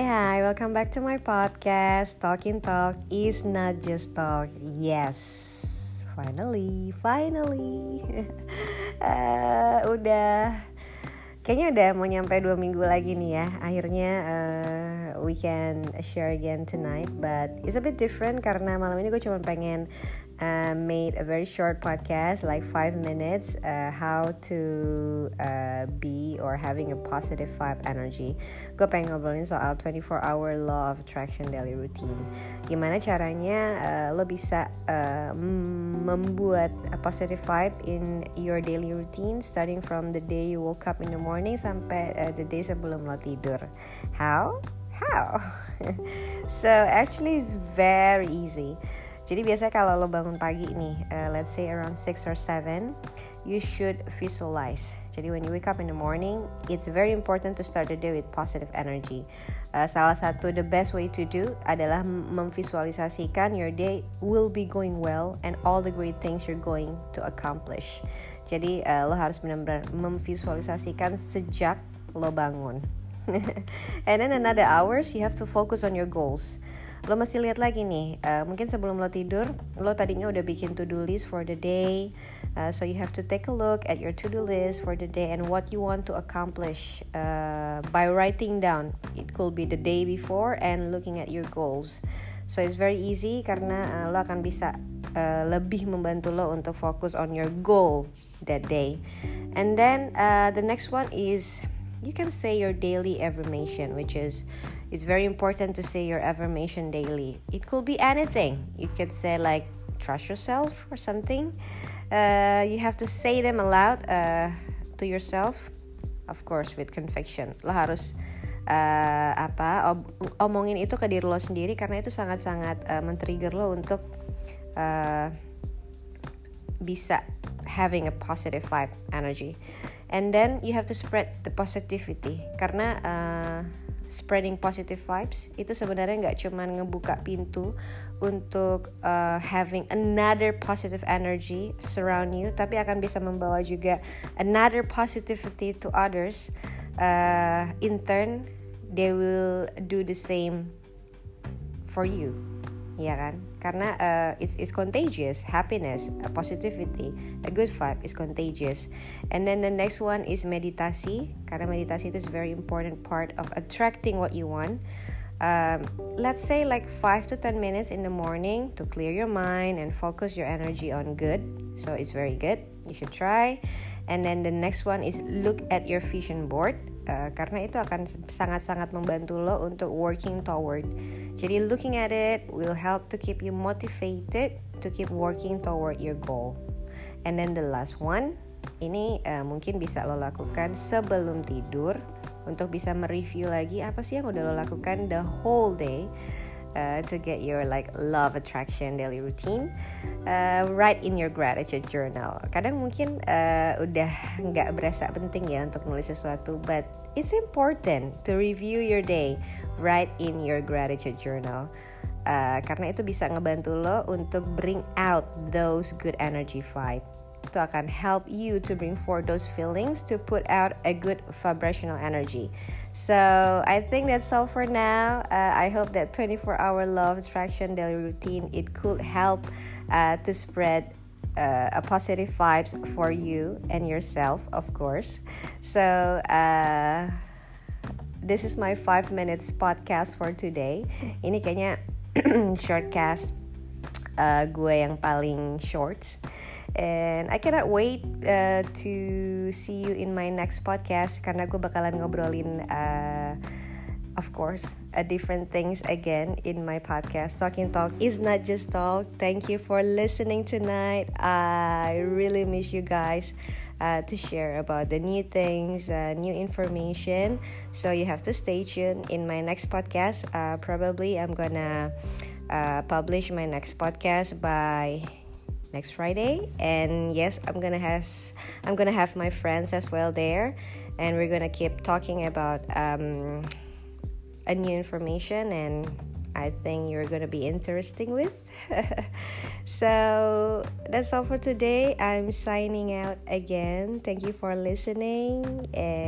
Hi, hi, welcome back to my podcast. Talking Talk is not just talk. Yes, finally, finally. uh, udah, kayaknya udah mau nyampe dua minggu lagi nih ya. Akhirnya uh, we can share again tonight, but it's a bit different karena malam ini gue cuma pengen uh, made a very short podcast, like five minutes, uh, how to uh, be or having a positive vibe energy. Gue pengen ngobrolin soal 24 hour law of attraction daily routine. Gimana caranya uh, lo bisa uh, membuat a positive vibe in your daily routine, starting from the day you woke up in the morning sampai uh, the day sebelum lo tidur. How? How? so actually it's very easy. Jadi biasanya kalau lo bangun pagi nih, uh, let's say around 6 or 7, you should visualize. Jadi when you wake up in the morning, it's very important to start the day with positive energy. Uh, salah satu the best way to do adalah memvisualisasikan your day will be going well and all the great things you're going to accomplish. Jadi uh, lo harus benar-benar memvisualisasikan sejak lo bangun. and then another hours you have to focus on your goals. Lo masih lihat lagi nih uh, mungkin sebelum lo tidur lo tadinya udah bikin to do list for the day uh, so you have to take a look at your to do list for the day and what you want to accomplish uh, by writing down. It could be the day before and looking at your goals. So it's very easy karena uh, lo akan bisa uh, lebih membantu lo untuk fokus on your goal that day. And then uh, the next one is you can say your daily affirmation, which is it's very important to say your affirmation daily. It could be anything. You could say like trust yourself or something. Uh, you have to say them aloud uh, to yourself, of course with conviction. Lo harus uh, apa omongin itu ke diri lo sendiri karena itu sangat-sangat uh, men-trigger lo untuk uh, bisa having a positive vibe energy and then you have to spread the positivity. Karena uh, spreading positive vibes itu sebenarnya nggak cuma ngebuka pintu untuk uh, having another positive energy surround you tapi akan bisa membawa juga another positivity to others. Uh, in turn they will do the same for you. Ya kan karena uh, it's, contagious. Happiness positivity a good vibe is contagious. And then the next one is meditasi karena meditasi is very important part of attracting what you want. Um, let's say like 5 to 10 minutes in the morning to clear your mind and focus your energy on good. So it's very good. You should try and then the next one is look at your vision board. Uh, karena itu akan sangat-sangat membantu lo untuk working toward. Jadi looking at it will help to keep you motivated to keep working toward your goal. And then the last one, ini uh, mungkin bisa lo lakukan sebelum tidur untuk bisa mereview lagi apa sih yang udah lo lakukan the whole day uh, to get your like love attraction daily routine uh, write in your gratitude journal. Kadang mungkin uh, udah nggak berasa penting ya untuk nulis sesuatu but it's important to review your day. Write in your gratitude journal. Uh, karena itu bisa ngebantu lo untuk bring out those good energy vibe itu akan help you to bring forth those feelings to put out a good vibrational energy so I think that's all for now uh, I hope that 24 hour love attraction daily routine it could help uh, to spread uh, a positive vibes for you and yourself of course so uh, this is my 5 minutes podcast for today. Ini kayaknya shortcast uh, gue yang paling short. And I cannot wait uh, to see you in my next podcast karena gue bakalan ngobrolin uh, of course different things again in my podcast. Talking Talk is not just talk. Thank you for listening tonight. I really miss you guys uh, to share about the new things, uh, new information. So you have to stay tuned in my next podcast. Uh, probably I'm gonna uh, publish my next podcast by next Friday. And yes, I'm gonna have I'm gonna have my friends as well there, and we're gonna keep talking about um, a new information and I think you're gonna be interesting with. so that's all for today. I'm signing out again. Thank you for listening and.